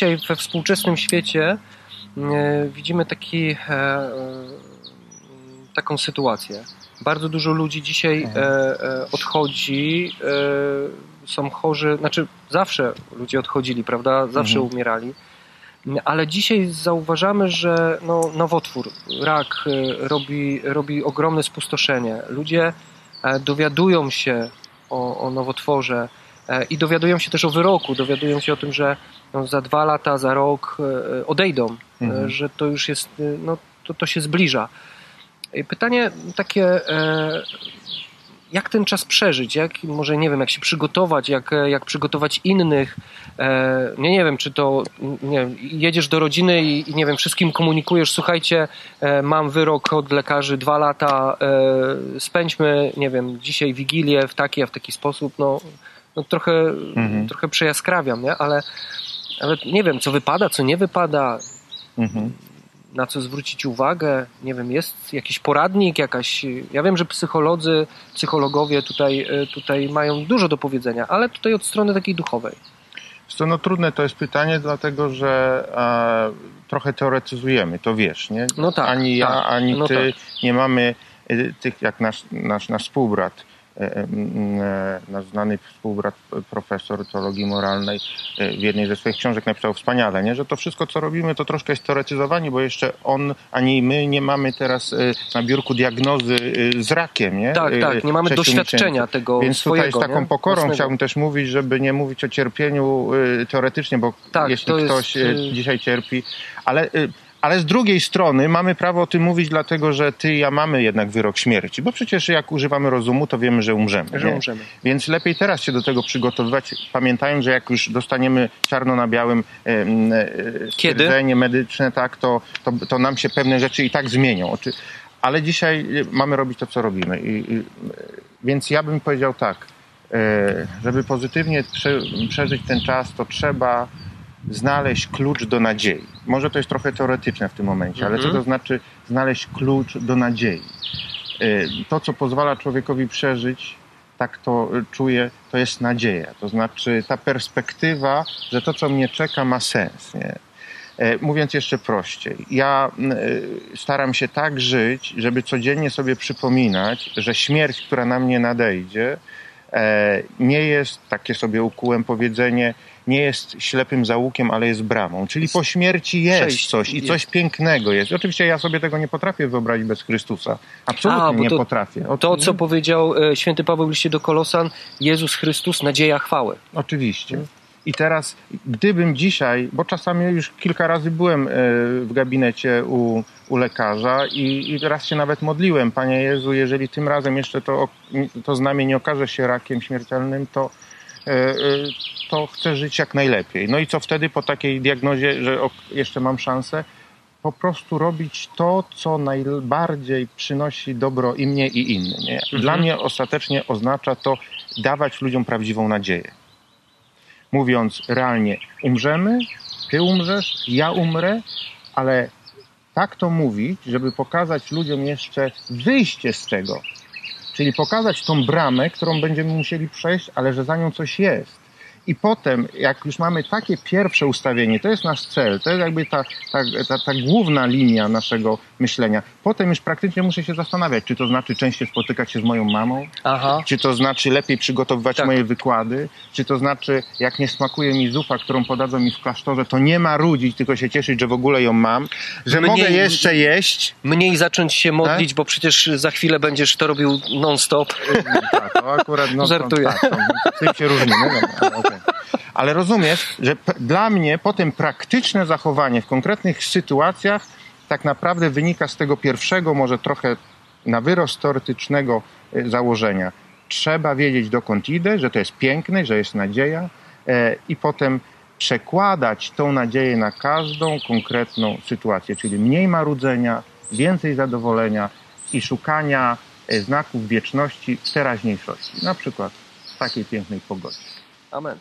dzisiaj we współczesnym świecie e, widzimy taki, e, e, taką sytuację. Bardzo dużo ludzi dzisiaj e, odchodzi, są chorzy, znaczy zawsze ludzie odchodzili, prawda? Zawsze Mhm. umierali. Ale dzisiaj zauważamy, że no, nowotwór, rak robi, robi ogromne spustoszenie. Ludzie dowiadują się o, o nowotworze i dowiadują się też o wyroku, dowiadują się o tym, że no, za dwa lata, za rok e, odejdą, e, Mhm. że to już jest, e, no, to, to się zbliża. I pytanie takie, e, jak ten czas przeżyć, jak może nie wiem, jak się przygotować, jak, e, jak przygotować innych. E, nie, nie wiem, czy to nie wiem, jedziesz do rodziny i, nie wiem, wszystkim komunikujesz, słuchajcie, e, mam wyrok od lekarzy dwa lata, e, spędźmy, nie wiem, dzisiaj wigilię w taki, a w taki sposób, no, no trochę, Mhm. trochę przejaskrawiam, nie? Ale, ale nie wiem, co wypada, co nie wypada, Mhm. na co zwrócić uwagę? Nie wiem, jest jakiś poradnik, jakaś. Ja wiem, że psycholodzy, psychologowie tutaj, e, tutaj mają dużo do powiedzenia, ale tutaj od strony takiej duchowej. Co, no trudne to jest pytanie, dlatego że e, trochę teoretyzujemy, to wiesz, nie? No tak, Ani ja, tak, ani no ty nie mamy e, tych jak nasz, nasz, nasz współbrat, nasz znany współbrat e, profesor teologii moralnej e, w jednej ze swoich książek napisał wspaniale, nie? że to wszystko, co robimy, to troszkę jest teoretyzowanie, bo jeszcze on, ani my nie mamy teraz e, na biurku diagnozy e, z rakiem, nie? Tak, E, tak, nie mamy doświadczenia tego Więc swojego. tutaj z taką nie? pokorą Własnego. chciałbym też mówić, żeby nie mówić o cierpieniu teoretycznie, bo Tak, jeśli to jest, ktoś y- dzisiaj cierpi, ale, ale z drugiej strony mamy prawo o tym mówić, dlatego że ty i ja mamy jednak wyrok śmierci, bo przecież jak używamy rozumu, to wiemy, że umrzemy. Że nie? umrzemy. Więc lepiej teraz się do tego przygotowywać, pamiętając, że jak już dostaniemy czarno na białym e, e, stwierdzenie medyczne, tak, to, to, to nam się pewne rzeczy i tak zmienią. Ale dzisiaj y, mamy robić to, co robimy. I, i, więc ja bym powiedział tak, e, żeby pozytywnie prze, przeżyć ten czas, to trzeba znaleźć klucz do nadziei. Może to jest trochę teoretyczne w tym momencie, ale co Mhm. to znaczy znaleźć klucz do nadziei? E, To, co pozwala człowiekowi przeżyć, tak to e, czuję, to jest nadzieja. To znaczy ta perspektywa, że to, co mnie czeka, ma sens. Nie? E, Mówiąc jeszcze prościej, ja m, e, staram się tak żyć, żeby codziennie sobie przypominać, że śmierć, która na mnie nadejdzie, nie jest, takie sobie ukułem powiedzenie, nie jest ślepym załukiem, ale jest bramą. Czyli po śmierci jest Przejść, coś i jest. coś pięknego jest. Oczywiście ja sobie tego nie potrafię wyobrazić bez Chrystusa. Absolutnie A, bo nie to- potrafię. O, To, co powiedział e, święty Paweł w liście do Kolosan, Jezus Chrystus, nadzieja chwały. Oczywiście. I teraz, gdybym dzisiaj, bo czasami już kilka razy byłem e, w gabinecie u, u lekarza i, i raz się nawet modliłem, Panie Jezu, jeżeli tym razem jeszcze to, to znamie nie okaże się rakiem śmiertelnym, to, e, e, to chcę żyć jak najlepiej. No i co wtedy po takiej diagnozie, że jeszcze mam szansę? Po prostu robić to, co najbardziej przynosi dobro i mnie, i innym. Dla mnie ostatecznie oznacza to dawać ludziom prawdziwą nadzieję mówiąc realnie, umrzemy, ty umrzesz, ja umrę, ale tak to mówić, żeby pokazać ludziom jeszcze wyjście z tego. Czyli pokazać tą bramę, którą będziemy musieli przejść, ale że za nią coś jest. I potem, jak już mamy takie pierwsze ustawienie, to jest nasz cel, to jest jakby ta, ta, ta, ta główna linia naszego myślenia. Potem już praktycznie muszę się zastanawiać, czy to znaczy częściej spotykać się z moją mamą, Aha. czy to znaczy lepiej przygotowywać Tak. moje wykłady? Czy to znaczy, jak nie smakuje mi zupa, którą podadzą mi w klasztorze, to nie ma rudzić, tylko się cieszyć, że w ogóle ją mam, że Mniej- mogę jeszcze jeść? Mniej zacząć się Tak? modlić, bo przecież za chwilę będziesz to robił non-stop. Tak, to akurat no, Żartuję. Tak, to, tym się różnimy. No, okej. Ale rozumiesz, że dla mnie potem praktyczne zachowanie w konkretnych sytuacjach tak naprawdę wynika z tego pierwszego, może trochę na wyrost teoretycznego y, założenia. Trzeba wiedzieć, dokąd idę, że to jest piękne, że jest nadzieja e, i potem przekładać tą nadzieję na każdą konkretną sytuację, czyli mniej marudzenia, więcej zadowolenia i szukania e, znaków wieczności w teraźniejszości. Na przykład w takiej pięknej pogodzie. Amen.